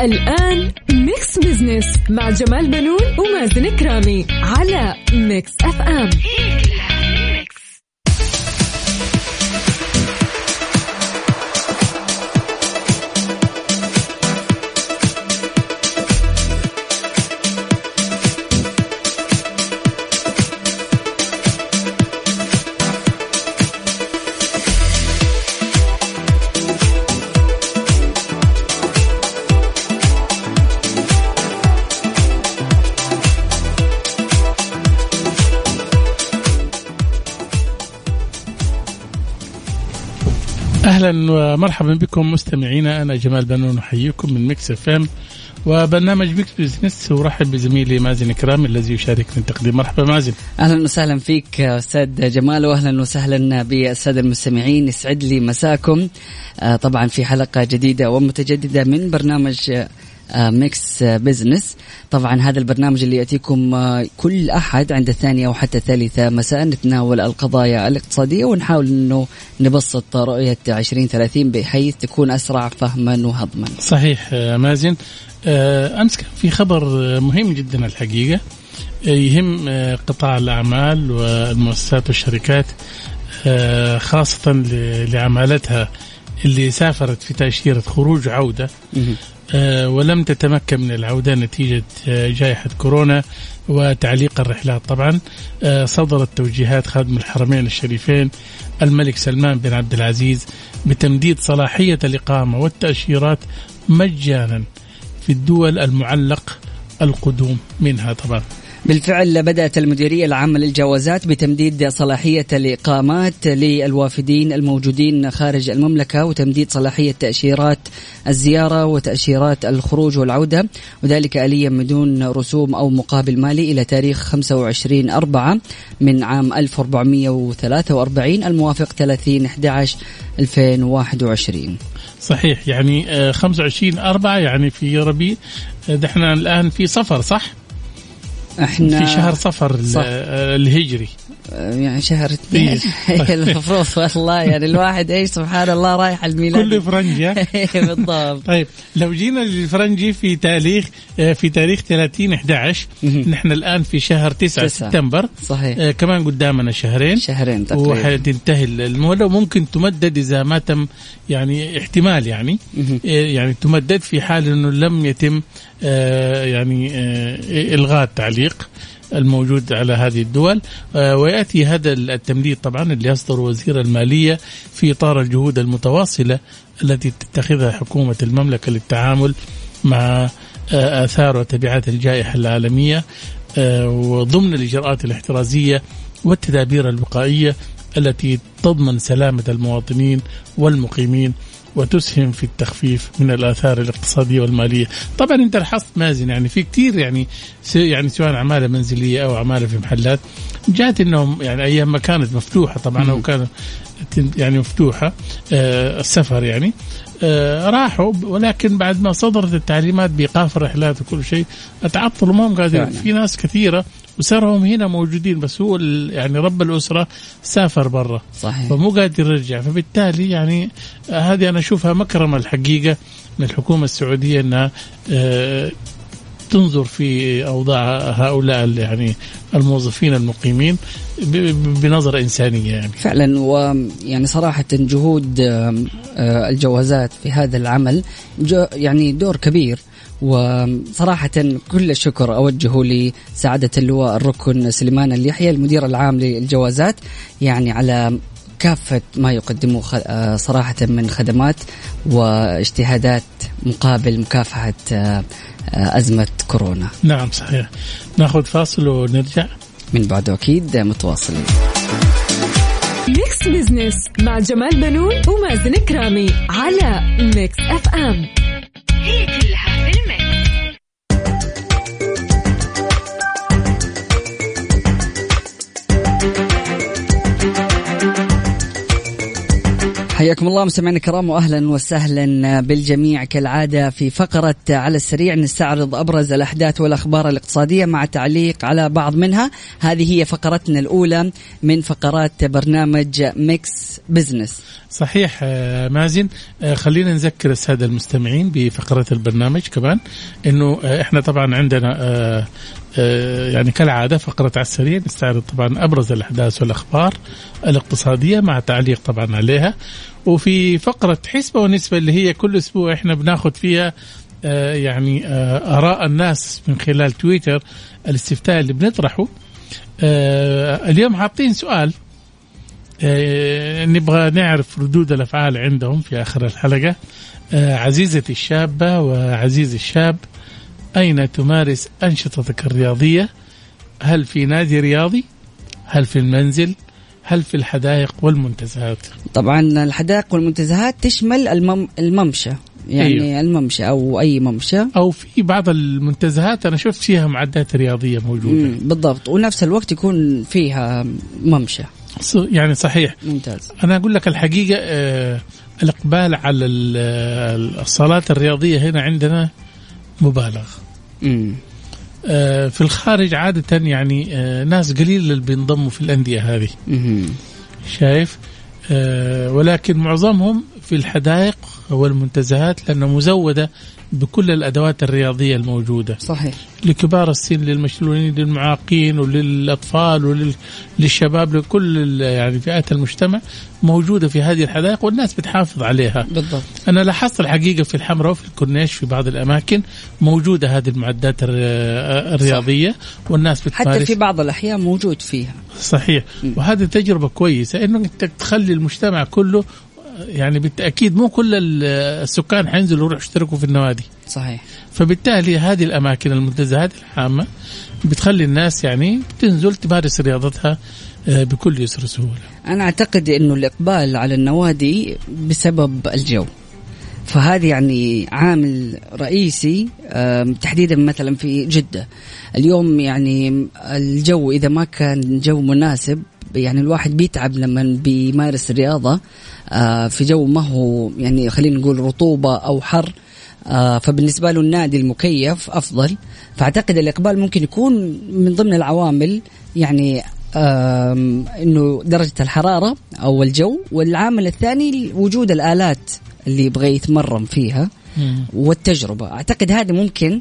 الآن Mix Business مع جمال بنون ومازن كرامي على Mix FM أهلا ومرحبا بكم مستمعينا. أنا جمال بنون أحييكم من Mix FM. وبرنامج Mix Business ورحب بزميلي مازن كرامي الذي يشاركني التقديم. مرحبا مازن. أهلا وسهلا فيك أستاذ جمال واهلا وسهلا بالسادة المستمعين. يسعد لي مساكم. آه، طبعا في حلقة جديدة ومتجددة من برنامج ميكس بزنس طبعا هذا البرنامج اللي يأتيكم آه، كل أحد عند الثانية وحتى الثالثة مساء نتناول القضايا الاقتصادية ونحاول إنه نبسط رؤية 2030 بحيث تكون أسرع فهما وهضما. صحيح آه، مازن. آه، أمس كان في خبر آه، مهم جدا الحقيقة. آه، يهم آه، قطاع الأعمال والمؤسسات والشركات آه، ل- لعمالتها اللي سافرت في تأشيرة خروج آه، ولم تتمكن من العودة نتيجة آه، جائحة كورونا وتعليق الرحلات. طبعا آه، صدرت توجيهات خادم الحرمين الشريفين الملك سلمان بن عبد العزيز بتمديد صلاحية الإقامة والتأشيرات مجانا في الدول المعلق القدوم منها. طبعا بالفعل بدأت المديرية العامة للجوازات بتمديد صلاحية الإقامات للوافدين الموجودين خارج المملكة وتمديد صلاحية تأشيرات الزيارة وتأشيرات الخروج والعودة وذلك آليا من دون رسوم أو مقابل مالي إلى تاريخ 25 أربعة من عام 1443 الموافق 30 11 2021 صحيح يعني آه، 25 أربعة يعني في ربيع آه، ده إحنا الآن في صفر صح؟ إحنا في شهر صفر صح. الهجري يعني شهر اثنين. إيه. المفروض والله يعني الواحد إيش سبحان الله رايح الميلاد. كل فرنجة. بالضبط. طيب لو جينا للفرنجي في تاريخ آه، في تاريخ 30 11 مهم. نحن الآن في شهر 9 تسعة. سبتمبر. صحيح. آه، كمان قدامنا شهرين. شهرين تقريبا. وحتنتهي المهله وممكن تمدد إذا ما تم يعني احتمال يعني. آه، يعني تمدد في حال إنه لم يتم آه، يعني آه، إلغاء التعليق. الموجود على هذه الدول. آه، ويأتي هذا التمديد طبعا اللي يصدر وزير المالية في إطار الجهود المتواصلة التي تتخذها حكومة المملكة للتعامل مع آه، آثار وتبعات الجائحة العالمية آه، وضمن الإجراءات الاحترازية والتدابير الوقائية التي تضمن سلامة المواطنين والمقيمين وتسهم في التخفيف من الآثار الاقتصادية والمالية، طبعا أنت لاحظت مازن يعني في كثير يعني يعني سواء عماله منزلية أو عماله في محلات جات إنهم يعني أيام ما كانت مفتوحة طبعا أو كانت يعني مفتوحة آه السفر يعني راحوا ولكن بعد ما صدرت التعليمات بإيقاف الرحلات وكل شيء تعطلوا ما هم قادرين. في ناس كثيرة وصاروا هم هنا موجودين بس هو يعني رب الأسرة سافر برا. صحيح. فمو قادر يرجع. فبالتالي يعني آه، هذه أنا أشوفها مكرمة الحقيقة من الحكومة السعودية إنها آه، تنظر في أوضاع هؤلاء يعني الموظفين المقيمين بنظرة إنسانية يعني. فعلا ويعني صراحة جهود آه، الجوازات في هذا العمل يعني دور كبير. وصراحة كل الشكر أوجهه لسعادة اللواء الركن سليمان اليحيى المدير العام للجوازات يعني على كافة ما يقدمه خ- آه، صراحة من خدمات واجتهادات مقابل مكافحة آه، آه، أزمة كورونا. نعم صحيح. ناخذ فاصل ونرجع. من بعده أكيد متواصلين. Mix Business مع جمال بنون ومازن كرامي على Mix FM هي كلها في ال mix. حياكم الله مستمعينا الكرام واهلا وسهلا بالجميع كالعادة في فقرة على السريع. نستعرض أبرز الأحداث والأخبار الاقتصادية مع تعليق على بعض منها. هذه هي فقرتنا الأولى من فقرات برنامج Mix Business صحيح آه، مازن. آه، خلينا نذكر السادة المستمعين بفقرة البرنامج كمان إنه آه، إحنا طبعا عندنا يعني كالعادة فقرة على السريع نستعرض طبعا أبرز الأحداث والأخبار الاقتصادية مع تعليق طبعا عليها. وفي فقرة حسبة ونسبة اللي هي كل أسبوع إحنا بناخذ فيها آه، يعني آه، آراء الناس من خلال تويتر الاستفتاء اللي بنطرحه. آه، اليوم حاطين سؤال آه، نبغى نعرف ردود الأفعال عندهم في آخر الحلقة. آه، عزيزتي الشابة وعزيزي الشاب أين تمارس أنشطتك الرياضية؟ هل في نادي رياضي؟ هل في المنزل؟ هل في الحدائق والمنتزهات؟ طبعا الحدائق والمنتزهات تشمل المم الممشى يعني أيوه. الممشى أو أي ممشى أو في بعض المنتزهات أنا شفت فيها معدات رياضية موجودة بالضبط ونفس الوقت يكون فيها ممشى يعني صحيح ممتاز أنا أقول لك الحقيقة آه، الإقبال على ال- الصالات الرياضية هنا عندنا مبالغ. آه، في الخارج عادة يعني آه، ناس قليل اللي بينضموا في الأندية هذه. شايف؟ آه، ولكن معظمهم في الحدائق والمنتزهات لانها مزودة بكل الأدوات الرياضية الموجودة. صحيح. لكبار السن للمشلولين للمعاقين وللأطفال وللشباب لكل يعني فئات المجتمع موجودة في هذه الحدائق والناس بتحافظ عليها. بالضبط. أنا لاحظت الحقيقة في الحمراء وفي الكورنيش في بعض الأماكن موجودة هذه المعدات الر- الرياضية والناس بتمارس حتى في بعض الاحياء موجود فيها. صحيح. وهذه تجربة كويسة انه انت تخلي المجتمع كله يعني بالتأكيد مو كل ال- السكان حينزلوا يروحوا يشتركوا في النوادي. صحيح. فبالتالي هذه الأماكن المنتزهات العامة بتخلي الناس يعني تنزل تمارس رياضتها آه، بكل يسر وسهولة أنا أعتقد إنه الإقبال على النوادي بسبب الجو. فهذا يعني عامل رئيسي تحديدا مثلا في جدة. اليوم يعني الجو إذا ما كان جو مناسب يعني الواحد بيتعب لما بيمارس الرياضة آه، في جو ما هو يعني خلينا نقول رطوبة أو حر آه، فبالنسبة له النادي المكيف أفضل. فأعتقد الإقبال ممكن يكون من ضمن العوامل يعني إنه درجة الحرارة أو الجو والعامل الثاني وجود الآلات اللي يبغى يتمرن فيها والتجربة. أعتقد هذه ممكن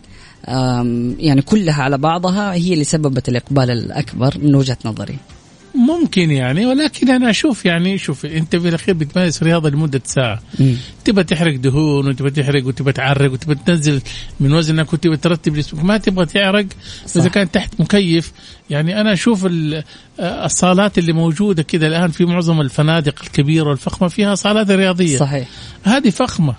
يعني كلها على بعضها هي اللي سببت الإقبال الأكبر من وجهة نظري. ممكن يعني ولكن أنا أشوف يعني شوف أنت في الأخير بتمارس رياضة لمدة ساعة. تبى تحرق دهون وتبى تحرق وتبى تعرق وتبى تنزل من وزنك وتبى ترتب جسمك. ما تبغى تعرق. إذا كان تحت مكيف. يعني أنا أشوف ال- الصالات اللي موجودة كذا الآن في معظم الفنادق الكبيرة والفخمة فيها صالات رياضية. صحيح. هذه فخمة.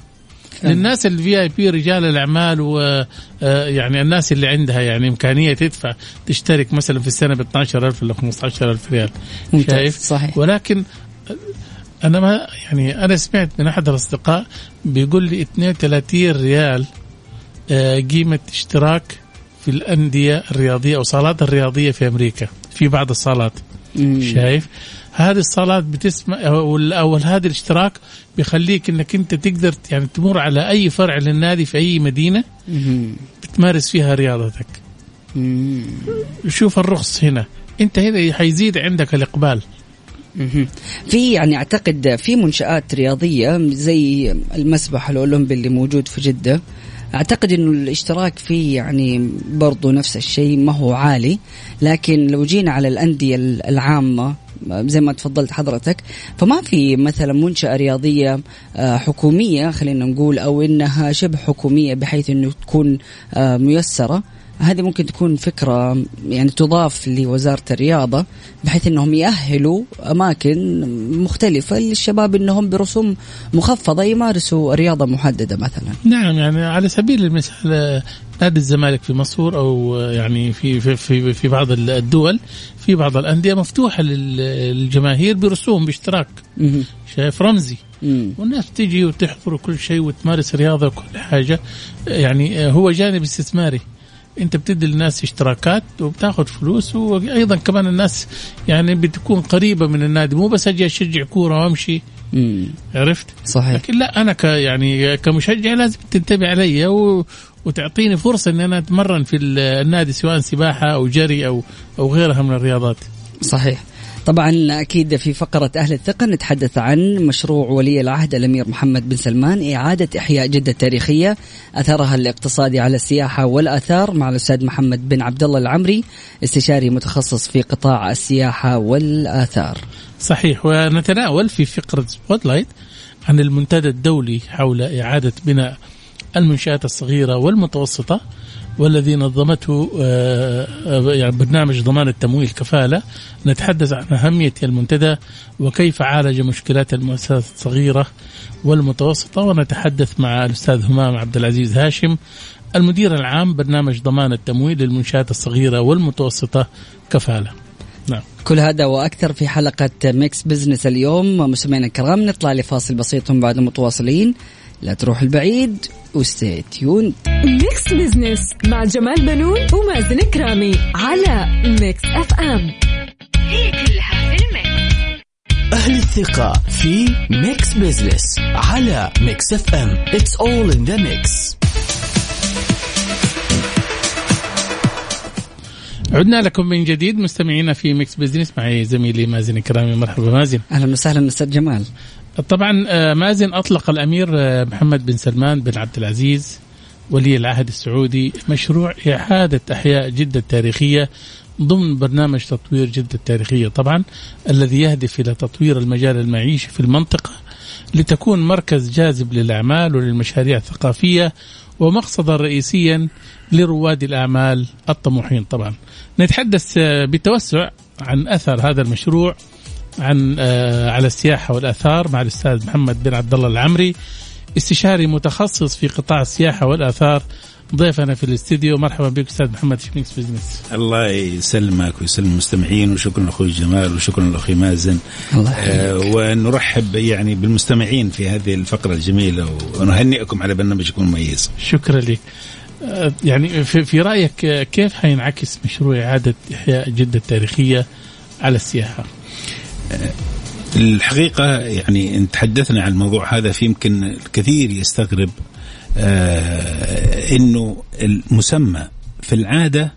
للناس الفي اي بي رجال الأعمال ويعني الناس اللي عندها يعني إمكانية تدفع تشترك مثلا في السنة ب 12000 ولا 15000 ريال. شايف؟ صحيح. ولكن أنا ما يعني أنا سمعت من أحد الأصدقاء بيقول لي 32 ريال آه، قيمة اشتراك في الأندية الرياضية أو الصالات الرياضية في أمريكا في بعض الصالات. شايف؟ هذه الصالات بتسمع أو أو هذا الاشتراك بيخليك إنك أنت تقدر يعني تمر على أي فرع للنادي في أي مدينة. بتمارس فيها رياضتك. شوف الرخص هنا أنت هنا حيزيد عندك الإقبال. في يعني أعتقد في منشآت رياضية زي المسبح الأولمبي اللي موجود في جدة أعتقد إنه الاشتراك فيه يعني برضو نفس الشيء ما هو عالي لكن لو جينا على الأندية العامة زي ما تفضلت حضرتك. فما في مثلا منشأة رياضية آه، حكومية خلينا نقول أو إنها شبه حكومية بحيث إنه تكون آه، ميسرة؟ هذه ممكن تكون فكرة يعني تضاف لوزارة الرياضة بحيث إنهم يأهلوا أماكن مختلفة للشباب إنهم برسوم مخفضة يمارسوا رياضة محددة مثلا. نعم يعني على سبيل المثال نادي الزمالك في مصر أو يعني في في في, في بعض الدول في بعض الأندية مفتوحة لل- للجماهير برسوم باشتراك. شايف رمزي. والناس تجي وتحضر وكل شيء وتمارس رياضة وكل حاجة يعني هو جانب استثماري انت بتدي للناس اشتراكات وبتاخذ فلوس وأيضا كمان الناس يعني بتكون قريبة من النادي مو بس أجي أشجع كورة وأمشي. مم. عرفت؟ صحيح. لكن لا أنا ك يعني كمشجع لازم تنتبه علي و وتعطيني فرصة ان أنا أتمرن في ال- النادي سواء سباحة أو جري أو أو غيرها من الرياضات. صحيح. طبعا أكيد في فقرة أهل الثقة نتحدث عن مشروع ولي العهد الأمير محمد بن سلمان إعادة إحياء جدة التاريخيه أثرها الاقتصادي على السياحة والآثار مع الأستاذ محمد بن عبد الله العمري استشاري متخصص في قطاع السياحة والآثار. صحيح ونتناول في فقرة spotlight عن المنتدى الدولي حول إعادة بناء المنشآت الصغيرة والمتوسطة. والذي نظمته آه، آه، يعني برنامج ضمان التمويل كفالة نتحدث عن أهمية المنتدى وكيف عالج مشكلات المؤسسات الصغيرة والمتوسطة ونتحدث مع الأستاذ همام عبد العزيز هاشم المدير العام برنامج ضمان التمويل للمنشآت الصغيرة والمتوسطة كفالة. نعم. كل هذا وأكثر في حلقة ميكس بزنس اليوم مستمعينا الكرام نطلع لفاصل بسيط بعد متواصلين لا تروح بعيد و stay tuned Mix Business مع جمال بنون ومازن كرامي على Mix FM هي كلها في ال mix. أهل الثقة في Mix Business على Mix FM It's all in the mix. عدنا لكم من جديد مستمعينا في Mix Business معي زميلي مازن كرامي. مرحبا مازن. أهلا وسهلا أستاذ جمال. طبعا آه، مازن أطلق الأمير آه، محمد بن سلمان بن عبد العزيز ولي العهد السعودي مشروع إعادة أحياء جدة التاريخيه ضمن برنامج تطوير جدة التاريخيه طبعا الذي يهدف إلى تطوير المجال المعيشي في المنطقة لتكون مركز جاذب للأعمال وللمشاريع الثقافية ومقصدا رئيسيا لرواد الأعمال الطموحين. طبعا نتحدث آه، بتوسع عن أثر هذا المشروع. عن آه، على السياحه والاثار مع الأستاذ محمد بن عبد الله العمري. استشاري متخصص في قطاع السياحة والآثار. ضيفنا في الاستديو مرحبا بك أستاذ محمد في Mix Business؟ الله يسلمك ويسلم المستمعين وشكرا لأخوي جمال وشكرا لاخوي مازن. الله آه ونرحب يعني بالمستمعين في هذه الفقرة الجميلة ونهنئكم على برنامجكم المميز. شكرا لك. آه، يعني في, في رأيك آه، كيف حينعكس مشروع إعادة إحياء جدة التاريخيه على السياحة؟ الحقيقة يعني إن تحدثنا عن الموضوع هذا في يمكن الكثير يستغرب آه إنه المسمى في العادة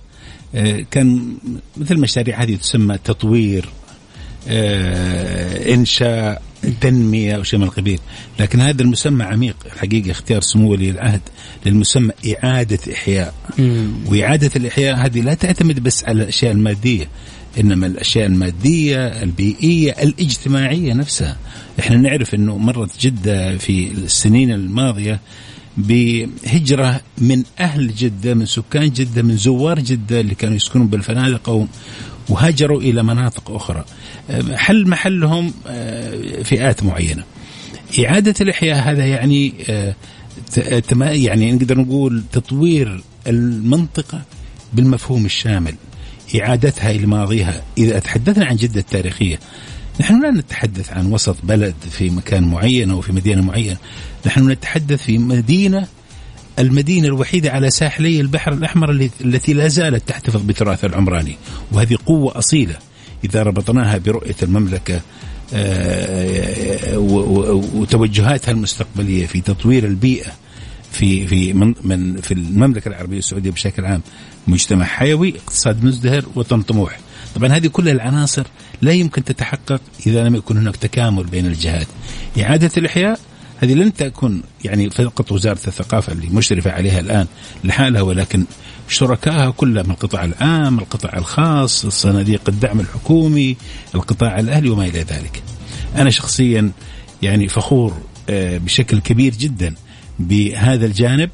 آه كان مثل المشاريع هذه تسمى تطوير آه إنشاء تنمية أو شيء من القبيل، لكن هذا المسمى عميق الحقيقة اختيار سمو ولي العهد للمسمى إعادة إحياء. وإعادة الإحياء هذه لا تعتمد بس على الأشياء المادية، إنما الأشياء المادية، البيئية، الاجتماعية نفسها. إحنا نعرف إنه مرت جدة في السنين الماضية بهجرة من أهل جدة من سكان جدة من زوار جدة اللي كانوا يسكنون بالفنادق وهاجروا إلى مناطق أخرى. حل محلهم فئات معينة. إعادة الإحياء هذا يعني يعني نقدر نقول تطوير المنطقة بالمفهوم الشامل. إعادتها إلى ماضيها. إذا تحدثنا عن جدة التاريخية نحن لا نتحدث عن وسط بلد في مكان معين أو في مدينة معينة. نحن نتحدث في مدينة المدينة الوحيدة على ساحلي البحر الأحمر التي لا زالت تحتفظ بتراثها العمراني. وهذه قوة أصيلة. إذا ربطناها برؤية المملكة وتوجهاتها المستقبلية في تطوير البيئة في في من, من في المملكة العربية السعودية بشكل عام مجتمع حيوي اقتصاد مزدهر وطن طموح. طبعا هذه كل العناصر لا يمكن تتحقق إذا لم يكن هناك تكامل بين الجهات. إعادة الإحياء هذه لن تكون يعني فقط وزارة الثقافة اللي مشرفة عليها الآن لحالها ولكن شركائها كلها من القطاع العام القطاع الخاص صناديق الدعم الحكومي القطاع الأهلي وما إلى ذلك. أنا شخصيا يعني فخور بشكل كبير جدا بهذا الجانب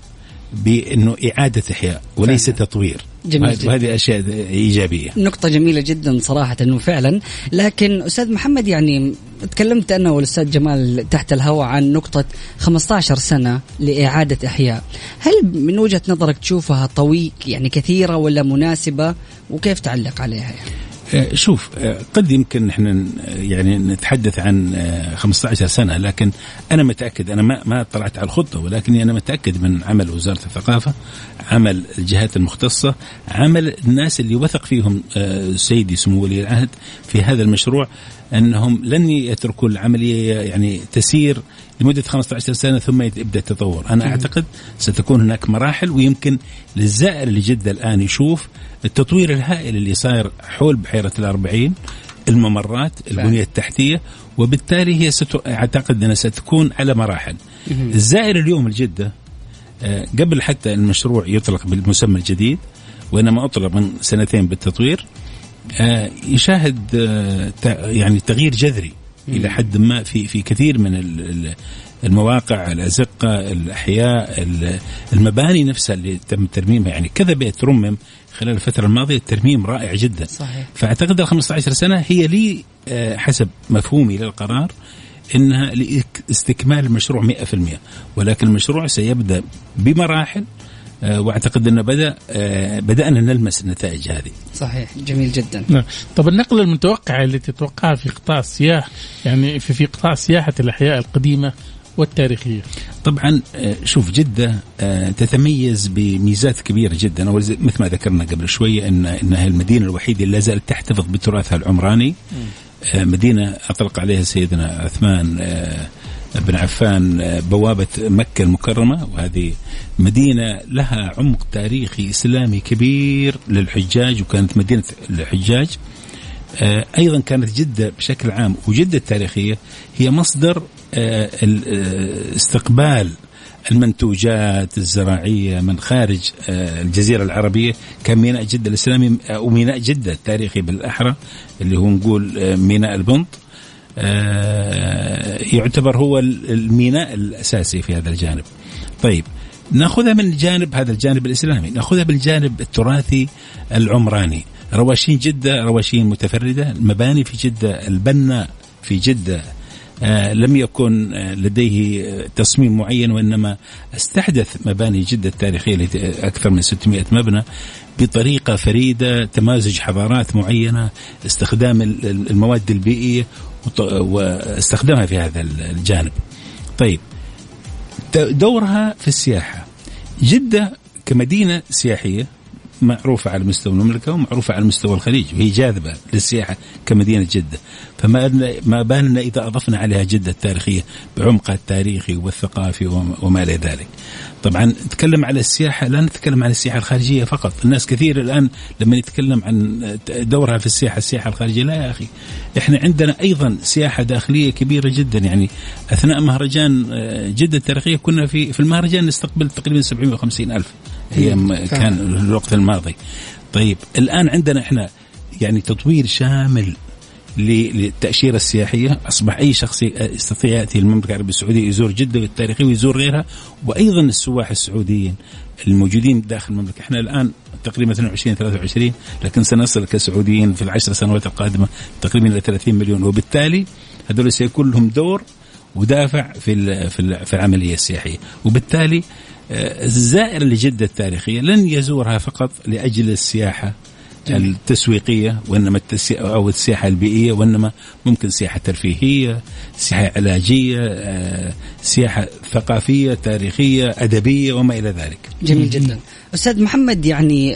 بأنه إعادة إحياء وليس فعلا. تطوير. جميل وهذه أشياء إيجابية. نقطة جميلة جدا صراحة إنه فعلا. لكن أستاذ محمد يعني تكلمت أنا والأستاذ جمال تحت الهواء عن نقطة 15 سنة لإعادة إحياء. هل من وجهة نظرك تشوفها طويل يعني كثيرة ولا مناسبة؟ وكيف تعلق عليها يعني؟ شوف قد يمكن إحنا يعني نتحدث عن 15 سنة لكن أنا متأكد أنا ما ما طلعت على الخطة ولكني أنا متأكد من عمل وزارة الثقافة عمل الجهات المختصة عمل الناس اللي وثق فيهم سيدي سمو ولي العهد في هذا المشروع أنهم لن يتركوا العملية يعني تسير لمدة 15 سنة ثم يبدأ التطور، أنا أعتقد ستكون هناك مراحل ويمكن للزائر لجده الآن يشوف التطوير الهائل اللي صاير حول بحيرة الأربعين الممرات البنية التحتية وبالتالي هي ستو... أعتقد أنها ستكون على مراحل. الزائر اليوم لجدة آه، قبل حتى المشروع يطلق بالمسمى الجديد وإنما أطلق من سنتين بالتطوير آه، يشاهد آه، يعني تغيير جذري. إلى حد ما في في كثير من ال- ال- المواقع الأزقة الأحياء ال- المباني نفسها اللي تم ترميمها. يعني كذا بيت رمم خلال الفترة الماضية الترميم رائع جدا. صحيح. فأعتقد ال 15 سنة هي لي آه، حسب مفهومي للقرار إنها لإستكمال المشروع 100% ولكن المشروع سيبدأ بمراحل واعتقد انه بدأ آه، بدأنا نلمس النتائج هذه. صحيح جميل جدا. نعم. طب النقلة المتوقعة اللي تتوقعها في قطاع السياحة يعني في, في قطاع سياحة الأحياء القديمة والتاريخية؟ طبعا آه، شوف جدة آه، تتميز بميزات كبيرة جدا. مثل ما ذكرنا قبل شوية أن أنها المدينة الوحيدة اللي لا زالت تحتفظ بتراثها العمراني. آه، مدينة أطلق عليها سيدنا عثمان آه، بن عفان بوابة مكة المكرمة. وهذه مدينة لها عمق تاريخي إسلامي كبير للحجاج وكانت مدينة الحجاج. آه، أيضا كانت جدة بشكل عام وجدة التاريخيه هي مصدر آه، آه، استقبال المنتوجات الزراعية من خارج الجزيرة العربية كان ميناء جدة الإسلامي أو ميناء جدة التاريخي بالأحرى اللي هو نقول ميناء البنط. يعتبر هو ال- الميناء الأساسي في هذا الجانب. طيب نأخذها من الجانب هذا الجانب الإسلامي، نأخذها بالجانب التراثي العمراني. رواشين جدة رواشين متفردة، المباني في جدة، البناء في جدة آه لم يكن آه لديه آه، تصميم معين وإنما استحدث مباني جدة التاريخية أكثر من 600 مبنى بطريقة فريدة تمازج حضارات معينة استخدام ال- ال- المواد البيئية واستخدامها في هذا الجانب. طيب دورها في السياحة جدة كمدينة سياحية معروفة على مستوى المملكة ومعروفة على مستوى الخليج. وهي جاذبة للسياحة كمدينة جدة. فما ما بالنا إذا أضفنا عليها جدة التاريخية بعمقها التاريخي والثقافي وما- وما إلى ذلك. طبعا نتكلم على السياحة لا نتكلم عن السياحة الخارجية فقط. الناس كثير الآن لما يتكلم عن دورها في السياحة السياحة الخارجية لا يا أخي. إحنا عندنا أيضا سياحة داخلية كبيرة جدا. يعني أثناء مهرجان آه، جدة التاريخية كنا في في المهرجان نستقبل تقريبا 750 ألف. هي م- كان الوقت الماضي. طيب الآن عندنا إحنا يعني تطوير شامل للتأشيرة السياحية. أصبح أي شخص يستطيع يأتي المملكة العربية السعودية يزور جدة التاريخية ويزور غيرها وأيضا السواح السعوديين الموجودين داخل المملكة. إحنا الآن تقريبا 22 23 لكن سنصل كسعوديين في العشر سنوات القادمة تقريبا إلى 30 مليون. وبالتالي هذول سيكون لهم دور ودافع في في ال- في العملية السياحية. وبالتالي الزائر لجدة التاريخية لن يزورها فقط لأجل السياحة التسويقية وإنما التسي... أو السياحة البيئية وإنما ممكن سياحة ترفيهية سياحة علاجية آه، سياحة ثقافية تاريخية أدبية وما إلى ذلك. جميل جدا. أستاذ محمد يعني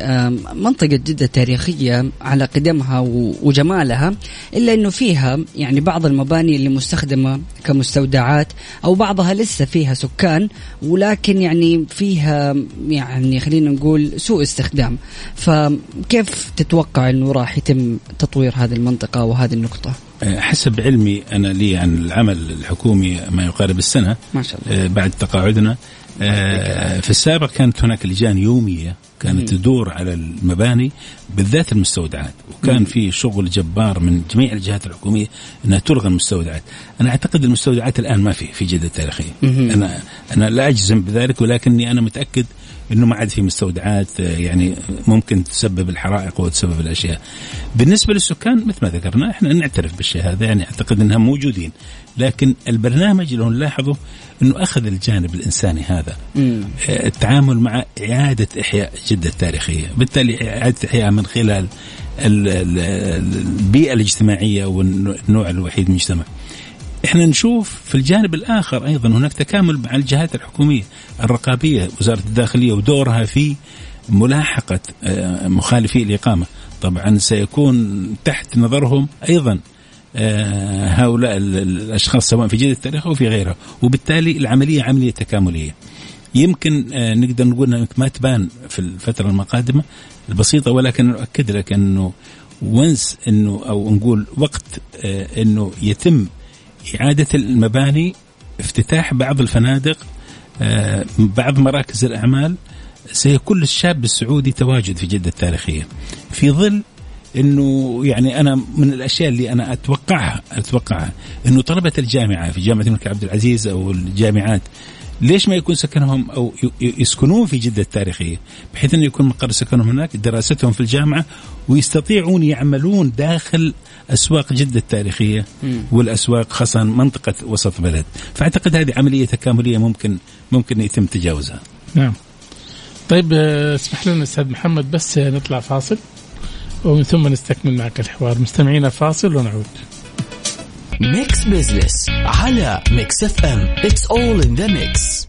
منطقة جدة تاريخية على قدمها وجمالها إلا إنه فيها يعني بعض المباني اللي مستخدمة كمستودعات أو بعضها لسه فيها سكان ولكن يعني فيها يعني خلينا نقول سوء استخدام. فكيف تتوقع إنه راح يتم تطوير هذه المنطقة وهذه النقطة؟ آه، حسب علمي أنا لي عن العمل الحكومي ما يقارب السنة. ما شاء الله. آه، بعد تقاعدنا في السابق كانت هناك لجان يومية كانت تدور على المباني بالذات المستودعات وكان في شغل جبار من جميع الجهات الحكومية أنها تلغى المستودعات. أنا أعتقد المستودعات الآن ما في في جدة التاريخية أنا أنا لا أجزم بذلك ولكني أنا متأكد إنه ما عاد في مستودعات آه، يعني ممكن تسبب الحرائق وتسبب الأشياء. بالنسبة للسكان مثل ما ذكرنا إحنا نعترف بالشيء هذا يعني أعتقد إنهم موجودين. لكن البرنامج لو نلاحظه إنه أخذ الجانب الإنساني هذا مم. آه، التعامل مع إعادة إحياء جدة التاريخيه، بالتالي إعادة إحياء من خلال ال- ال- البيئة الاجتماعية والنوع الوحيد من المجتمع. إحنا نشوف في الجانب الآخر أيضا هناك تكامل مع الجهات الحكومية الرقابية وزارة الداخلية ودورها في ملاحقة آه، مخالفي الإقامة طبعا سيكون تحت نظرهم أيضا هؤلاء ال- ال- الأشخاص سواء في جدة التاريخ أو في غيرها. وبالتالي العملية عملية تكاملية. يمكن آه، نقدر نقول انها ما تبان في الفترة القادمه البسيطة ولكن أؤكد لك إنه ونس إنه أو نقول وقت آه، إنه يتم إعادة المباني افتتاح بعض الفنادق آه، بعض مراكز الأعمال سيكون للشاب السعودي تواجد في جدة التاريخية. في ظل إنه يعني أنا من الأشياء اللي أنا أتوقعها أتوقعها إنه طلبة الجامعة في جامعة الملك عبد العزيز أو الجامعات ليش ما يكون سكنهم أو يسكنون في جدة التاريخية؟ بحيث إنه يكون مقر سكنهم هناك دراستهم في الجامعة ويستطيعون يعملون داخل أسواق جدة التاريخية والأسواق خاصة منطقة وسط بلد. فأعتقد هذه عملية تكاملية ممكن ممكن يتم تجاوزها. نعم. طيب آه، اسمح لنا أستاذ محمد بس نطلع فاصل. ومن ثم نستكمل معك الحوار. مستمعينا فاصل ونعود. Mix Business على Mix FM it's all in the mix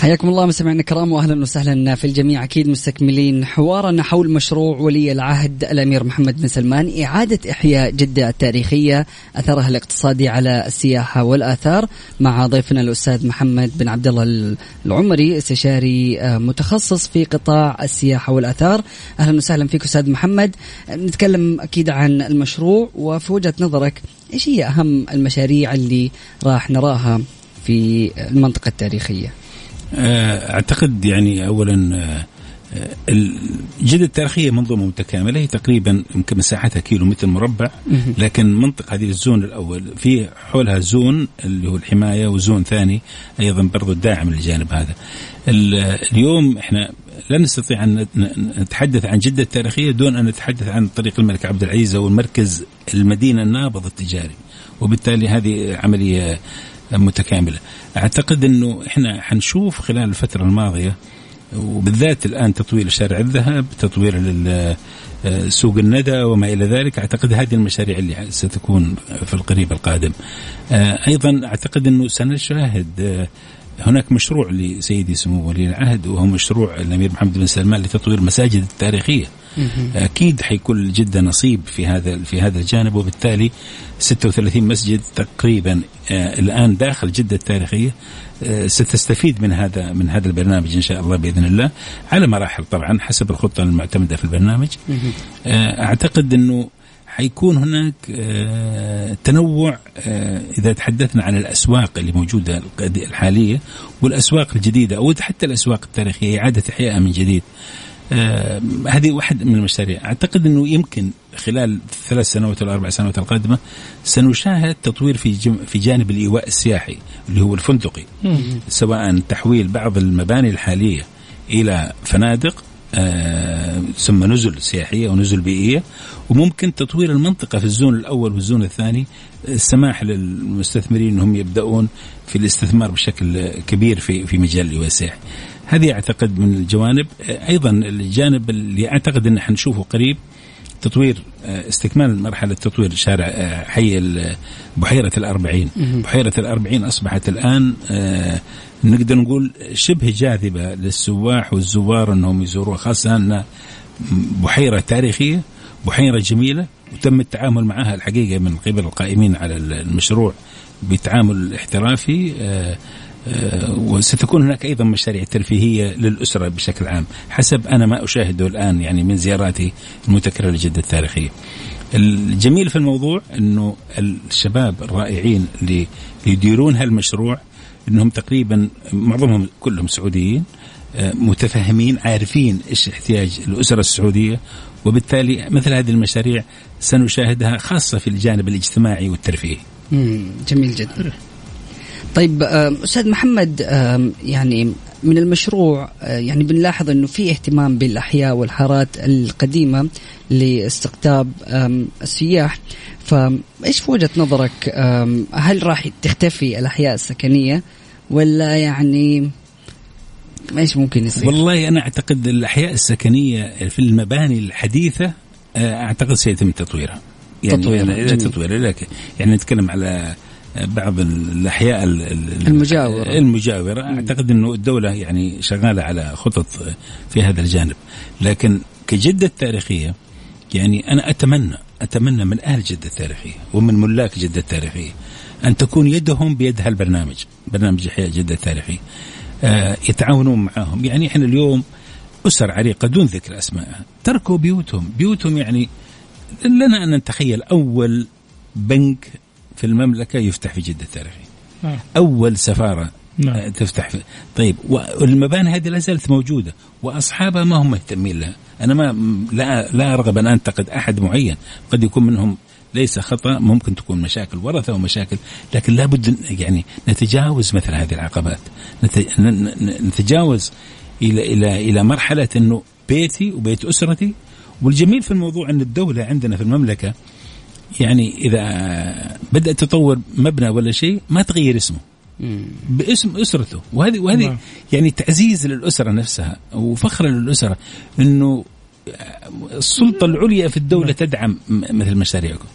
حياكم الله مستمعينا الكرام واهلا وسهلا. في الجميع أكيد مستكملين حوارنا حول مشروع ولي العهد الأمير محمد بن سلمان إعادة إحياء جدة التاريخية أثرها الاقتصادي على السياحة والآثار مع ضيفنا الأستاذ محمد بن عبد الله العمري استشاري آه، متخصص في قطاع السياحة والآثار. أهلا وسهلا فيك أستاذ محمد. نتكلم أكيد عن المشروع وفي وجهة نظرك إيش هي أهم المشاريع اللي راح نراها في المنطقة التاريخية؟ أعتقد يعني اولا آه، آه، الجدة التاريخية منظومة متكاملة هي تقريبا يمكن مساحتها كيلو متر مربع لكن منطقة هذه الزون الأول في حولها زون اللي هو الحماية وزون ثاني أيضا برضو الداعم للجانب هذا. ال- اليوم إحنا لا نستطيع أن نتحدث عن جدة التاريخية دون أن نتحدث عن طريق الملك عبد العزيز أو المركز المدينة النابض التجاري وبالتالي هذه عملية متكاملة أعتقد أنه إحنا حنشوف خلال الفترة الماضية وبالذات الآن تطوير شارع الذهب تطوير سوق الندى وما إلى ذلك أعتقد هذه المشاريع اللي ستكون في القريب القادم آه، أيضا أعتقد أنه سنشاهد آه، هناك مشروع لسيدي سمو ولي العهد وهو مشروع الامير محمد بن سلمان لتطوير المساجد التاريخية. أكيد حيكون جده نصيب في هذا في هذا الجانب وبالتالي 36 مسجد تقريبا آه، الآن داخل جدة التاريخية آه، ستستفيد من هذا من هذا البرنامج إن شاء الله بإذن الله على مراحل طبعا حسب الخطة المعتمدة في البرنامج. آه، أعتقد إنه حيكون هناك تنوع إذا تحدثنا عن الأسواق اللي موجودة الحالية والأسواق الجديدة أو حتى الأسواق التاريخية إعادة احيائها من جديد. آه، هذه واحد من المشاريع. أعتقد إنه يمكن خلال ثلاث سنوات ولا أربع سنوات القادمة سنشاهد تطوير في جم- في جانب الإيواء السياحي اللي هو الفندقي. سواء تحويل بعض المباني الحالية إلى فنادق آه، ثم نزل سياحية ونزل بيئية. وممكن تطوير المنطقة في الزون الأول والزون الثاني. السماح للمستثمرين إنهم يبدأون في الاستثمار بشكل كبير في في مجال الإيواء السياحي. هذه أعتقد من الجوانب. أيضا الجانب اللي أعتقد إن حنشوفه قريب تطوير آه، استكمال مرحلة تطوير شارع آه، حي بحيرة الأربعين. بحيرة الأربعين أصبحت الآن آه، نقدر نقول شبه جاذبة للسواح والزوار أنهم يزوروها خاصة أن بحيرة تاريخية بحيرة جميلة وتم التعامل معها الحقيقة من قبل القائمين على المشروع بتعامل احترافي وستكون هناك أيضا مشاريع ترفيهية للأسرة بشكل عام حسب أنا ما أشاهده الآن يعني من زياراتي المتكررة لجده التاريخية. الجميل في الموضوع إنه الشباب الرائعين اللي يديرون هالمشروع إنهم تقريبا معظمهم كلهم سعوديين آه، متفهمين عارفين إيش احتياج الأسرة السعودية وبالتالي مثل هذه المشاريع سنشاهدها خاصة في الجانب الاجتماعي والترفيهي. جميل جدا طيب آم، أستاذ محمد آم، يعني من المشروع آه، يعني بنلاحظ إنه في اهتمام بالأحياء والحارات القديمة لاستقطاب السياح فايش في وجهة نظرك هل راح تختفي الأحياء السكنية ولا يعني إيش ممكن يصير؟ والله أنا أعتقد الأحياء السكنية في المباني الحديثة آه، أعتقد سيتم تطويرها يعني تطويرها،. تطويرها لكن يعني نتكلم على بعض الأحياء ال- ال- المجاورة. المجاورة. أعتقد إنه الدولة يعني شغالة على خطط في هذا الجانب. لكن كجدة تاريخية يعني أنا أتمنى أتمنى من أهل جدة التاريخية ومن ملاك جدة التاريخية أن تكون يدهم بيد هالبرنامج برنامج إحياء جدة التاريخية. آه يتعاونون معاهم يعني إحنا اليوم أسر عريقة دون ذكر اسمائها تركوا بيوتهم. بيوتهم يعني لنا أن نتخيل أول بنك في المملكة يفتح في جدة التاريخية. نعم. أول سفارة نعم. آه، تفتح في طيب والمباني هذه لا زالت موجودة وأصحابها ما هم مهتمين لها. أنا ما لا لا أرغب أن أنتقد أحد معين. قد يكون منهم ليس خطأ ممكن تكون مشاكل ورثة ومشاكل لكن لابد يعني نتجاوز مثل هذه العقبات. نتجاوز إلى إلى إلى مرحلة إنه بيتي وبيت أسرتي. والجميل في الموضوع أن الدولة عندنا في المملكة يعني إذا بدأت تطور مبنى ولا شيء ما تغير اسمه. باسم أسرته. وهذه وهذه نعم. يعني تعزيز للأسرة نفسها وفخر للأسرة انه السلطة العليا في الدولة تدعم م- مثل مشاريعكم.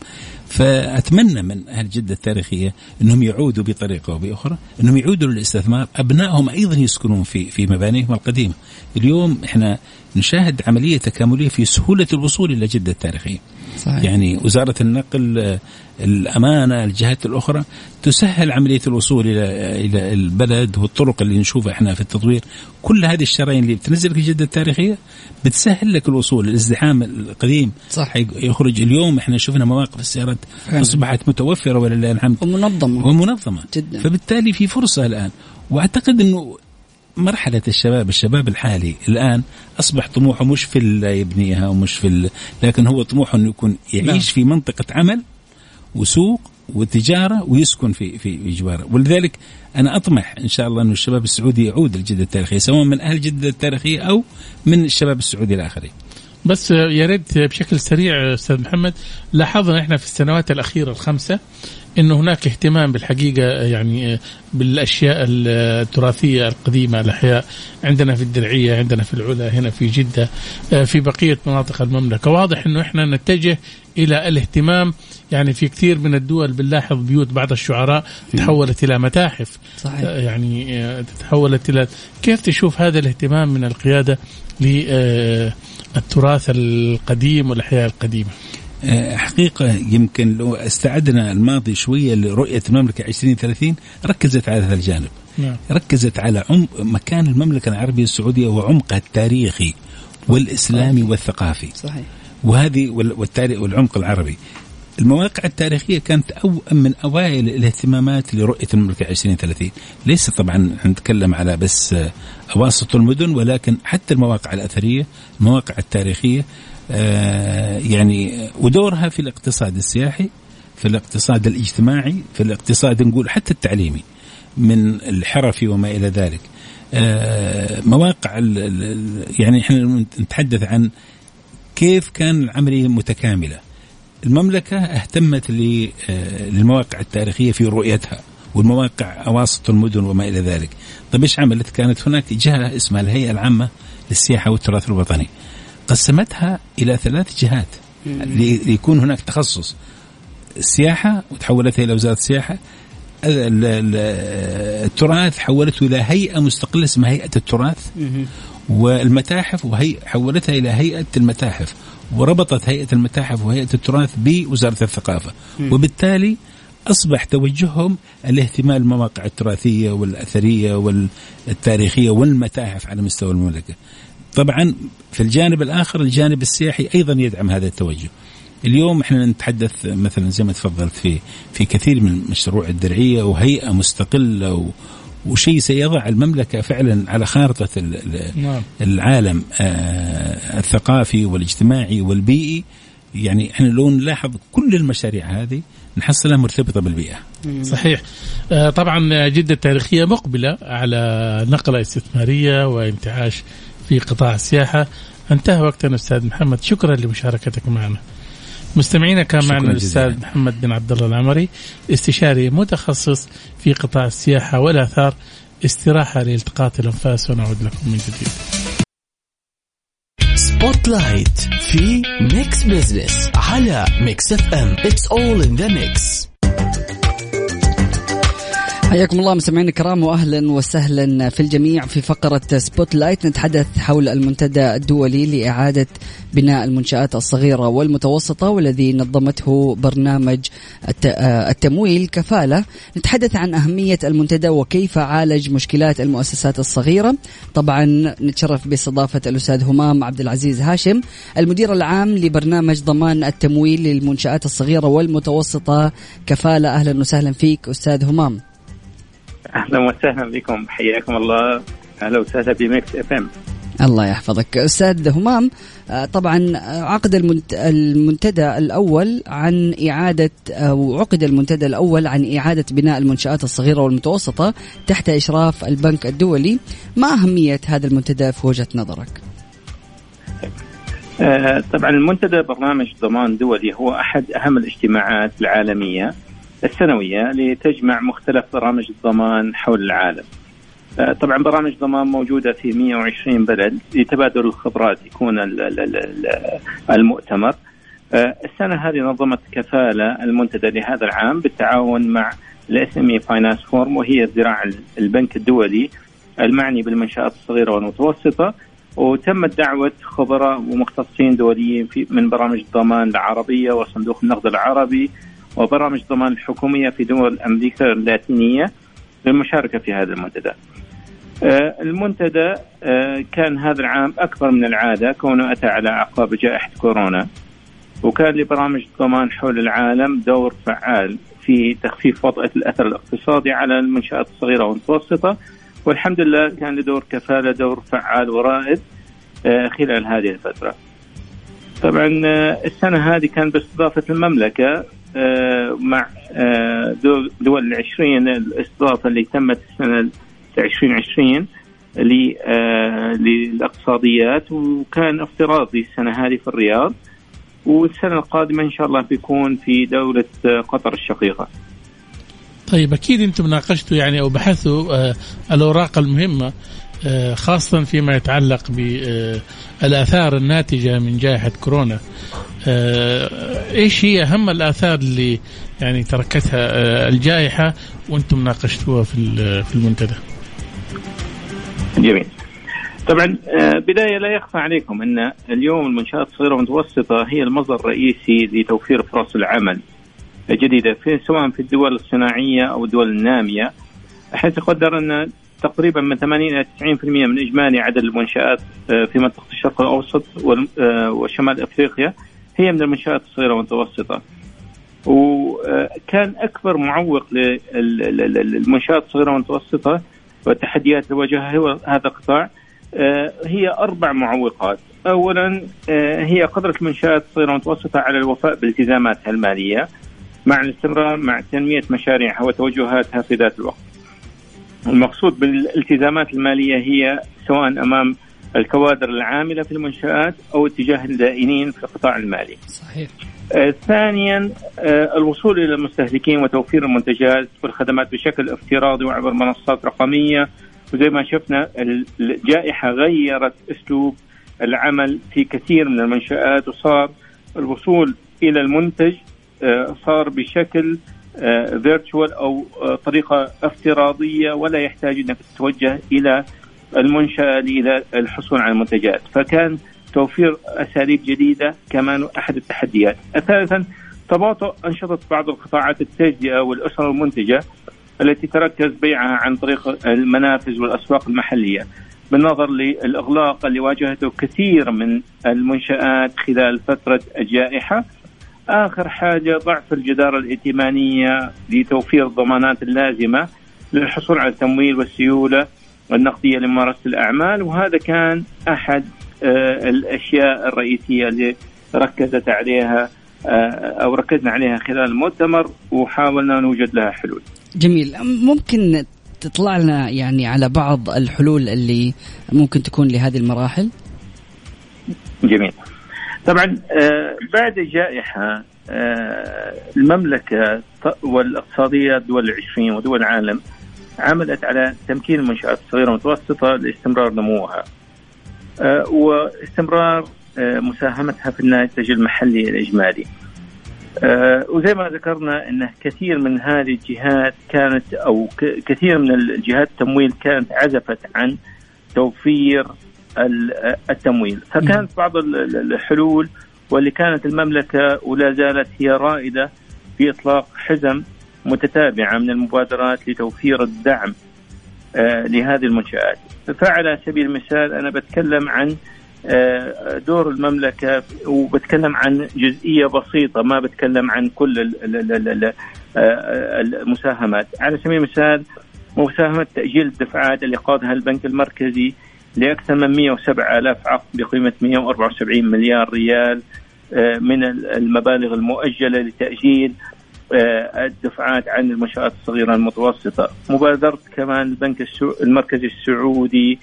فأتمنى من أهل جدة التاريخية إنهم يعودوا بطريقة أو بأخرى إنهم يعودوا للاستثمار. أبنائهم أيضا يسكنون في في مبانيهم القديمة. اليوم إحنا نشاهد عملية تكاملية في سهولة الوصول إلى جدة التاريخية. صحيح. يعني وزارة النقل الأمانة الجهات الأخرى تسهل عملية الوصول إلى إلى البلد والطرق اللي نشوفها إحنا في التطوير كل هذه الشرايين اللي بتنزل في جدة التاريخية بتسهل لك الوصول الازدحام القديم صح. يخرج اليوم إحنا شفنا مواقف السيارات فعلا. أصبحت متوفرة ولله الحمد ومنظمة ومنظمة جدا. فبالتالي في فرصة الآن وأعتقد أنه مرحلة الشباب الشباب الحالي الآن أصبح طموحه مش في اللي يبنيها ومش في ال... لكن هو طموحه أنه يكون يعيش نعم. في منطقة عمل وسوق وتجارة ويسكن في في جواره ولذلك أنا أطمح إن شاء الله أنه الشباب السعودي يعود للجدة التاريخية سواء من أهل جدة التاريخية أو من الشباب السعودي الآخرين بس يا ريت بشكل سريع أستاذ محمد لاحظنا إحنا في السنوات الأخيرة الخمسة إنه هناك اهتمام بالحقيقة يعني بالأشياء التراثية القديمة الأحياء عندنا في الدرعية عندنا في العلا هنا في جدة في بقية مناطق المملكة. واضح إنه إحنا نتجه إلى الاهتمام يعني في كثير من الدول بنلاحظ بيوت بعض الشعراء تحولت إلى متاحف. صحيح. يعني تحولت إلى كيف تشوف هذا الاهتمام من القيادة للتراث القديم والأحياء القديمة؟ آه، حقيقة يمكن لو استعدنا الماضي شوية لرؤية المملكة 2030 ركزت على هذا الجانب. نعم. ركزت على عمق مكان المملكة العربية السعودية وعمقها التاريخي والإسلامي والثقافي. صحيح. وهذه وال- والتاريخ والعمق العربي. المواقع التاريخية كانت أو من أوائل الاهتمامات لرؤية المملكة 2030 ليس طبعا نتكلم على بس آه، أواسط المدن ولكن حتى المواقع الأثرية المواقع التاريخية آه، يعني ودورها في الاقتصاد السياحي في الاقتصاد الاجتماعي في الاقتصاد نقول حتى التعليمي من الحرفي وما إلى ذلك. آه، مواقع يعني إحنا نتحدث عن كيف كان العملية متكاملة المملكة اهتمت آه، للمواقع التاريخية في رؤيتها والمواقع أواسط المدن وما إلى ذلك. طيب إيش عملت؟ كانت هناك جهة اسمها الهيئة العامة للسياحة والتراث الوطني. قسمتها إلى ثلاث جهات لي- ليكون هناك تخصص السياحة وتحولتها إلى وزارة السياحة ال- ال- التراث حولته إلى هيئة مستقلة اسمها هيئة التراث. والمتاحف وهي حولتها إلى هيئة المتاحف. وربطت هيئة المتاحف وهيئة التراث بوزارة الثقافة وبالتالي أصبح توجههم الاهتمام بالمواقع التراثية والأثرية والتاريخية والمتاحف على مستوى المملكة. طبعا في الجانب الآخر الجانب السياحي أيضا يدعم هذا التوجه. اليوم إحنا نتحدث مثلا زي ما تفضلت في في كثير من مشروع الدرعية وهيئة مستقلة و وشيء سيضع المملكة فعلا على خارطة نعم. العالم آه، الثقافي والاجتماعي والبيئي. يعني إحنا لو نلاحظ كل المشاريع هذه نحصلها مرتبطة بالبيئة. صحيح. آه، طبعا جدة التاريخية مقبلة على نقلة استثمارية وانتعاش في قطاع السياحة. انتهى وقتنا أستاذ محمد. شكرا لمشاركتك معنا. مستمعينا كان معنا جزيلاً. الأستاذ محمد بن عبد الله العمري استشاري متخصص في قطاع السياحة والآثار استراحة لالتقاط الأنفاس ونعود لكم من جديد. spotlight في Mix Business على Mix F M it's all in the mix حياكم الله مستمعينا الكرام واهلا وسهلا في الجميع في فقرة spotlight نتحدث حول المنتدى الدولي لإعادة بناء المنشآت الصغيرة والمتوسطة والذي نظمته برنامج التمويل كفالة. نتحدث عن أهمية المنتدى وكيف عالج مشكلات المؤسسات الصغيرة. طبعا نتشرف باستضافة الأستاذ همام عبد العزيز هاشم المدير العام لبرنامج ضمان التمويل للمنشآت الصغيرة والمتوسطة. كفالة أهلا وسهلا فيك أستاذ همام. أهلا وسهلا بكم. حياكم الله. أهلا وسهلا بميكس إف إم. الله يحفظك. أستاذ همام آه، طبعا عقد المنتدى الأول عن إعادة أو عقد المنتدى الأول عن إعادة بناء المنشآت الصغيرة والمتوسطة تحت إشراف البنك الدولي. ما أهمية هذا المنتدى في وجهة نظرك؟ آه، طبعا المنتدى برنامج ضمان دولي هو أحد أهم الاجتماعات العالمية. السنوية لتجمع مختلف برامج الضمان حول العالم. آه، طبعا برامج ضمان موجودة في 120 بلد لتبادل الخبرات يكون المؤتمر. آه، السنة هذه نظمت كفالة المنتدى لهذا العام بالتعاون مع ال SME Finance Forum وهي ذراع البنك الدولي المعني بالمنشآت الصغيرة والمتوسطة. وتمت دعوة خبراء ومختصين دوليين في من برامج الضمان العربية وصندوق النقد العربي وبرامج ضمان الحكومية في دول أمريكا اللاتينية للمشاركة في هذا المنتدى. آه، المنتدى آه، كان هذا العام أكبر من العادة كونه أتى على أعقاب جائحة كورونا وكان لبرامج الضمان حول العالم دور فعال في تخفيف وطأة الأثر الاقتصادي على المنشآت الصغيرة والمتوسطة والحمد لله كان لدور كفالة دور فعال ورائد آه، خلال هذه الفترة. طبعا السنة هذه كان باستضافة المملكة مع آه، دول العشرين الاستضافة اللي تمت السنة 2020 آه، للإقتصاديات وكان افتراضي السنة هذه في الرياض والسنة القادمة إن شاء الله بيكون في دولة قطر الشقيقة. طيب أكيد أنتم ناقشتوا يعني أو بحثوا الأوراق المهمة خاصة فيما يتعلق بالآثار الناتجة من جائحة كورونا. آه، إيش هي أهم الآثار اللي يعني تركتها آه، الجائحة وأنتم ناقشتوها في في المنتدى؟ جميل. طبعا آه، بداية لا يخفى عليكم أن اليوم المنشآت الصغيرة والمتوسطة هي المصدر الرئيسي لتوفير فرص العمل الجديدة في سواء في الدول الصناعية أو الدول النامية حيث يقدر أن تقريبا من 80 إلى 90% من إجمالي عدد المنشآت في منطقة الشرق الأوسط وشمال أفريقيا هي من المنشآت الصغيرة والمتوسطة. وكان أكبر معوق للمنشآت الصغيرة والمتوسطة والتحديات اللي واجهها هو هذا القطاع آه، هي أربع معوقات. أولا آه، هي قدرة المنشآت الصغيرة والمتوسطة على الوفاء بالتزاماتها المالية مع الاستمرار مع تنمية مشاريعها وتوجهاتها في ذات الوقت. المقصود بالالتزامات المالية هي سواء أمام الكوادر العاملة في المنشآت أو اتجاه الدائنين في القطاع المالي. صحيح. آه ثانيا آه الوصول إلى المستهلكين وتوفير المنتجات والخدمات بشكل افتراضي وعبر منصات رقمية وزي ما شفنا الجائحة غيرت أسلوب العمل في كثير من المنشآت وصار الوصول إلى المنتج آه صار بشكل فيرتشوال أو طريقة افتراضية ولا يحتاج إنك تتوجه إلى المنشأة للحصول على المنتجات. فكان توفير أساليب جديدة كمان أحد التحديات. ثالثا تباطؤ أنشطة بعض القطاعات التجزئة والأسر المنتجة التي تركز بيعها عن طريق المنافذ والأسواق المحلية بالنظر للإغلاق اللي واجهته كثير من المنشآت خلال فترة الجائحة. آخر حاجة ضعف الجدارة الائتمانية لتوفير الضمانات اللازمة للحصول على التمويل والسيولة النقدية لممارسة الأعمال وهذا كان أحد آه، الأشياء الرئيسية اللي ركزت عليها آه، أو ركزنا عليها خلال المؤتمر وحاولنا نوجد لها حلول. جميل ممكن تطلع لنا يعني على بعض الحلول اللي ممكن تكون لهذه المراحل؟ جميل. طبعا آه، بعد الجائحه المملكة والإقتصادية دول العشرين ودول العالم عملت على تمكين المنشآت الصغيرة والمتوسطة لاستمرار نموها. آه، واستمرار آه، مساهمتها في الناتج المحلي الإجمالي. آه وزي ما ذكرنا إن كثير من هذه الجهات كانت أو كثير من الجهات التمويل كانت عزفت عن توفير التمويل. فكانت بعض الحلول واللي كانت المملكة ولا زالت هي رائدة في إطلاق حزم متتابعة من المبادرات لتوفير الدعم آه لهذه المنشآت. فعلى سبيل المثال أنا بتكلم عن آه، دور المملكة وبتكلم عن جزئية بسيطة ما بتكلم عن كل آه، المساهمات. على سبيل المثال مساهمة تأجيل الدفعات اللي قادها البنك المركزي لأكثر من 107 ألاف عقد بقيمة 174 مليار ريال من المبالغ المؤجلة لتأجيل الدفعات عن المنشآت الصغيرة المتوسطة. مبادرة كمان البنك المركزي السعودي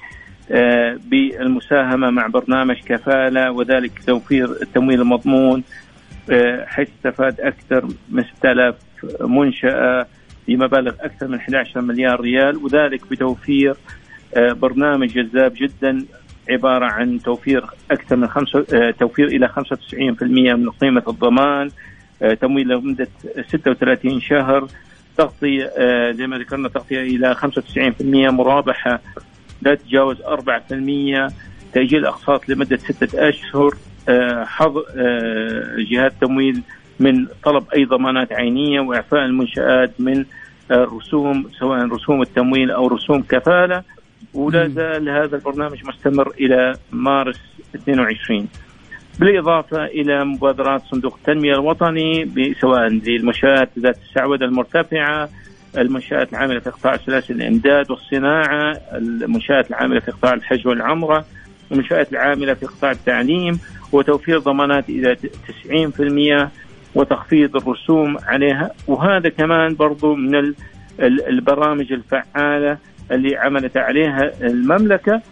آه، بالمساهمة مع برنامج كفالة وذلك توفير التمويل المضمون آه، حيث استفاد أكثر من 6000 منشأة بمبالغ أكثر من 11 مليار ريال وذلك بتوفير آه، برنامج جذاب جدا عبارة عن توفير أكثر من خمسة توفير إلى 95% من قيمة الضمان. تمويل لمدة 36 شهر. تغطية زي ما ذكرنا تغطية إلى 95% مرابحة لا تتجاوز 4% تأجيل أقساط لمدة ستة أشهر آه، حظ آه، جهات تمويل من طلب أي ضمانات عينية وإعفاء المنشآت من الرسوم سواء رسوم التمويل أو رسوم كفالة. ولا زال هذا البرنامج مستمر إلى مارس 22 بالإضافة إلى مبادرات صندوق التنمية الوطني سواء للمنشآت ذات السعودة المرتفعة المنشآت العاملة في قطاع سلاسل الإمداد والصناعة المنشآت العاملة في قطاع الحج والعمرة المنشآت العاملة في قطاع التعليم وتوفير ضمانات إلى 90% وتخفيض الرسوم عليها. وهذا كمان برضو من البرامج الفعالة اللي عملت عليها المملكة.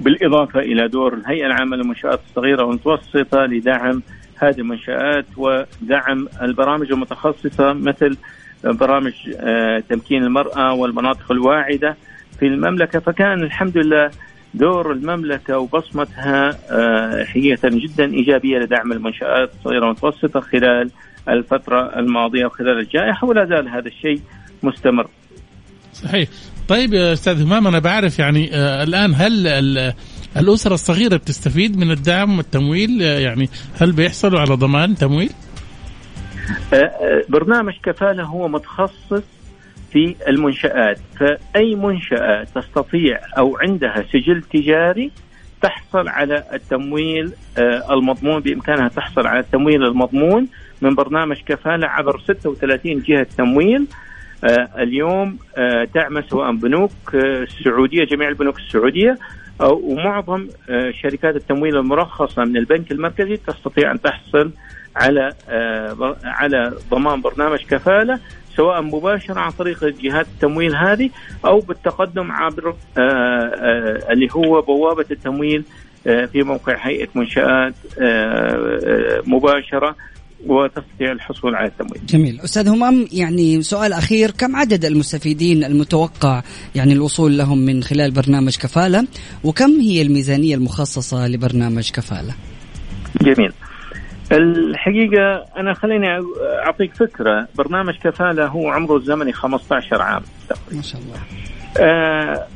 بالإضافة إلى دور الهيئة العامة للمنشآت الصغيرة والمتوسطة لدعم هذه المنشآت ودعم البرامج المتخصصة مثل برامج آه، تمكين المرأة والمناطق الواعدة في المملكة. فكان الحمد لله دور المملكة وبصمتها آه، حقيقة جدا إيجابية لدعم المنشآت الصغيرة والمتوسطة خلال الفترة الماضية وخلال الجائحة ولا زال هذا الشيء مستمر. صحيح. طيب يا أستاذ همام أنا بعرف يعني آه الآن هل الأسرة الصغيرة بتستفيد من الدعم والتمويل؟ يعني هل بيحصلوا على ضمان تمويل؟ آه، آه، برنامج كفاله هو متخصص في المنشآت. فأي منشأة تستطيع أو عندها سجل تجاري تحصل على التمويل آه، المضمون بإمكانها تحصل على التمويل المضمون من برنامج كفالة عبر 36 جهة تمويل. اليوم تعمل سواء بنوك السعودية جميع البنوك السعودية أو ومعظم شركات التمويل المرخصة من البنك المركزي تستطيع أن تحصل على آه، على ضمان برنامج كفالة سواء مباشرة عن طريق جهات التمويل هذه أو بالتقدم عبر آه، آه، اللي هو بوابة التمويل في موقع هيئة منشآت مباشرة وتستطيع الحصول على التمويل. جميل، أستاذ همام يعني سؤال أخير، كم عدد المستفيدين المتوقع يعني الوصول لهم من خلال برنامج كفالة؟ وكم هي الميزانية المخصصة لبرنامج كفالة؟ جميل. الحقيقة أنا خليني أعطيك فكرة برنامج كفالة هو عمره الزمني 15 عام ما شاء الله آه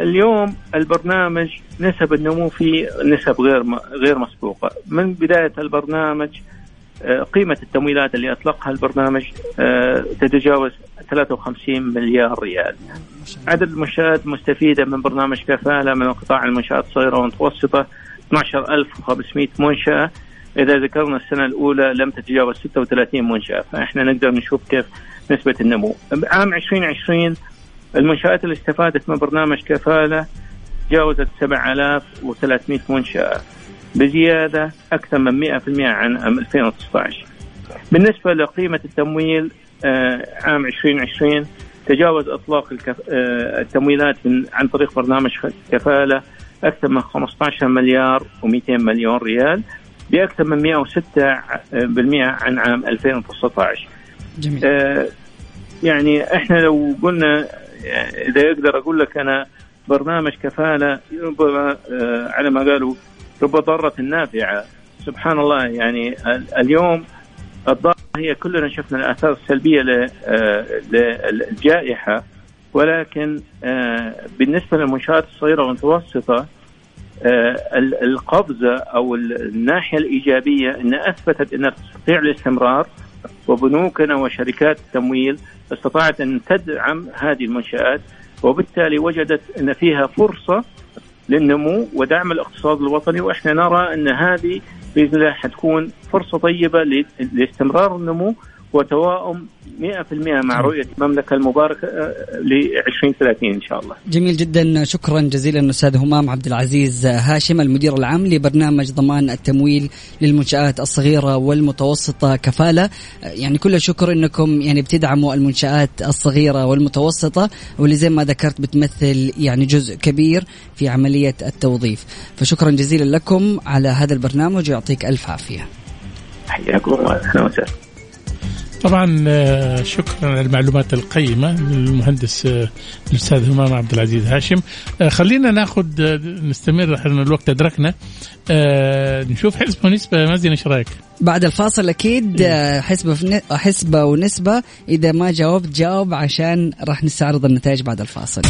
اليوم البرنامج نسب النمو فيه نسب غير غير مسبوقة من بداية البرنامج آه قيمة التمويلات اللي أطلقها البرنامج آه تتجاوز 53 مليار ريال. عدد المنشآت المستفيدة من برنامج كفالة من قطاع المنشآت الصغيرة والمتوسطة 12500 منشأة. إذا ذكرنا السنة الأولى لم تتجاوز 36 منشأة فإحنا نقدر نشوف كيف نسبة النمو. عام 2020 المنشآت اللي استفادت من برنامج كفالة تجاوزت 7300 منشأة. بزيادة أكثر من 100% عن عام 2019 بالنسبة لقيمة التمويل آه، عام 2020 تجاوز إطلاق آه، التمويلات عن طريق برنامج كفالة أكثر من 15 مليار و200 مليون ريال بأكثر من 106% عن عام 2019 جميل. آه يعني إحنا لو قلنا إذا أقدر أقول لك أنا برنامج كفالة ربما على ما قالوا رب ضارة نافعة. سبحان الله يعني اليوم الضارة هي كلنا شفنا الأثار السلبية ل- آه، للجائحة. ولكن آه، بالنسبة للمنشآت الصغيرة والمتوسطة آه، ال- القفزه أو ال- الناحية الإيجابية انها أثبتت إنها تستطيع الاستمرار وبنوكنا وشركات التمويل استطاعت أن تدعم هذه المنشآت وبالتالي وجدت إن فيها فرصة للنمو ودعم الاقتصاد الوطني وإحنا نرى إن هذه بإذن الله حتكون فرصة طيبة لاستمرار النمو وتواؤم 100% مع رؤية المملكة المباركة ل 2030 إن شاء الله. جميل جدا. شكرا جزيلا أستاذ همام عبد العزيز هاشم المدير العام لبرنامج ضمان التمويل للمنشآت الصغيرة والمتوسطة كفالة. يعني كل الشكر إنكم يعني بتدعموا المنشآت الصغيرة والمتوسطة واللي زي ما ذكرت بتمثل يعني جزء كبير في عملية التوظيف. فشكرا جزيلا لكم على هذا البرنامج ويعطيك ألف عافية. حياكم الله. أهلا وسهلا. طبعا آه، شكرا على المعلومات القيمة للمهندس آه، الأستاذ همام عبد العزيز هاشم. آه، خلينا ناخذ نستمر إحنا الوقت أدركنا. نشوف حسبه ونسبة. مازن إيش رأيك؟ بعد الفاصل أكيد حسبه ن- حسبه ونسبة. إذا ما جاوبت جاوب عشان راح نستعرض النتائج بعد الفاصل.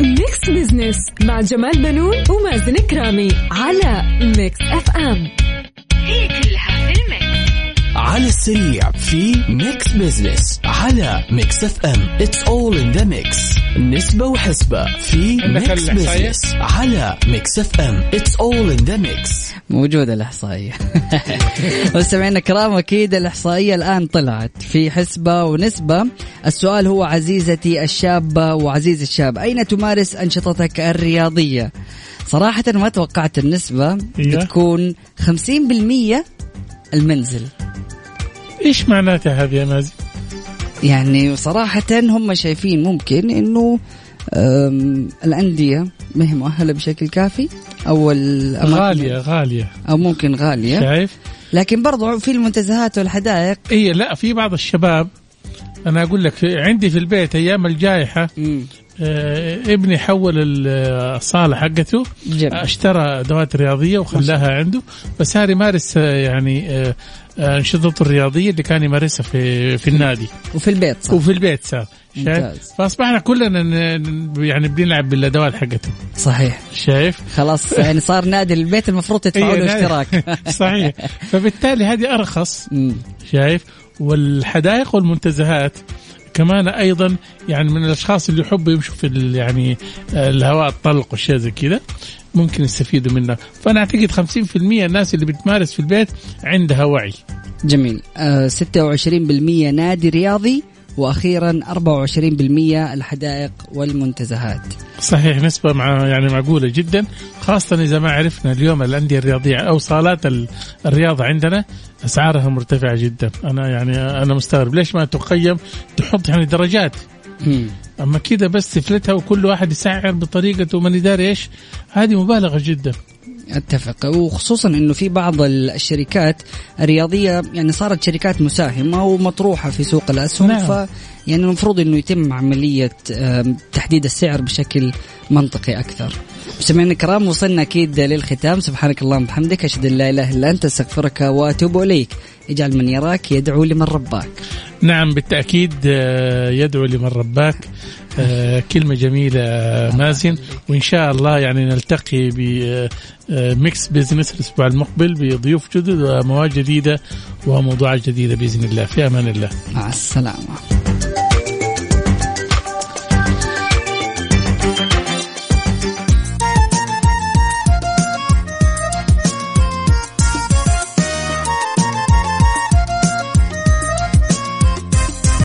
Mix Business مع جمال بنون ومازن كرامي على Mix FM هي كلها في ال mix. على السريع في Mix Business على Mix FM it's all in the mix نسبة وحسبة في Mix Business على Mix FM it's all in the mix موجودة الإحصائية. مستمعينا الكرام أكيد الإحصائية الآن طلعت. في حسبة ونسبة. السؤال هو عزيزتي الشابة وعزيز الشاب أين تمارس أنشطتك الرياضية؟ صراحة ما توقعت النسبة إيه. بتكون 50% المنزل. إيش معناتها هذه يا مازن؟ يعني صراحة هم شايفين ممكن إنه الأندية ما هي مؤهلة بشكل كافي أو الأماكن- غالية غالية أو ممكن غالية شايف؟ لكن برضو في المنتزهات والحدائق إي لا في بعض الشباب أنا أقول لك عندي في البيت أيام الجائحة آه ابني حول الصالة حقته جميل. اشترى أدوات رياضية وخلاها عنده بس هذا يمارس آه، يعني آه، انشطته الرياضية اللي كان يمارسها في في النادي. وفي البيت صح. وفي البيت صار شايف؟ ممتاز. فأصبحنا كلنا يعني بنلعب بالأدوات حقته صحيح. شايف؟ خلاص يعني صار نادي البيت المفروض تدفعوا له إيه،. اشتراك. صحيح. فبالتالي هذه أرخص. شايف؟ والحدائق والمنتزهات كمان أيضا يعني من الأشخاص اللي يحبوا يمشوا في يعني آه، الهواء الطلق والشيء زي كذا. ممكن يستفيدوا منها. فأنا أعتقد 50% الناس اللي بتمارس في البيت عندها وعي. جميل. آه 26% نادي رياضي وأخيرا 24% الحدائق والمنتزهات. صحيح نسبة مع يعني معقولة جدا خاصة إذا ما عرفنا اليوم الأندية الرياضية أو صالات ال- الرياضة عندنا أسعارها مرتفعة جدا. أنا يعني أنا مستغرب ليش ما تقيم تحط يعني درجات. أما كذا بس تفلتها وكل واحد يسعر بطريقته وماني داري إيش؟ هذه مبالغة جدا. أتفق. وخصوصا إنه في بعض ال- الشركات الرياضية يعني صارت شركات مساهمة ومطروحة في سوق الأسهم نعم. ف يعني المفروض إنه يتم عملية تحديد السعر بشكل منطقي أكثر. مستمعينا الكرام وصلنا أكيد للختام. سبحانك اللهم وبحمدك أشهد أن لا إله إلا أنت أستغفرك وأتوب إليك. اجعل من يراك يدعو لمن رباك. نعم بالتأكيد آه، يدعو لمن رباك آه، كلمة جميلة آه، مازن وإن شاء الله يعني نلتقي ب Mix Business الأسبوع المقبل بضيوف جدد ومواد جديدة وموضوعات جديدة بإذن الله في أمان الله مع السلامة.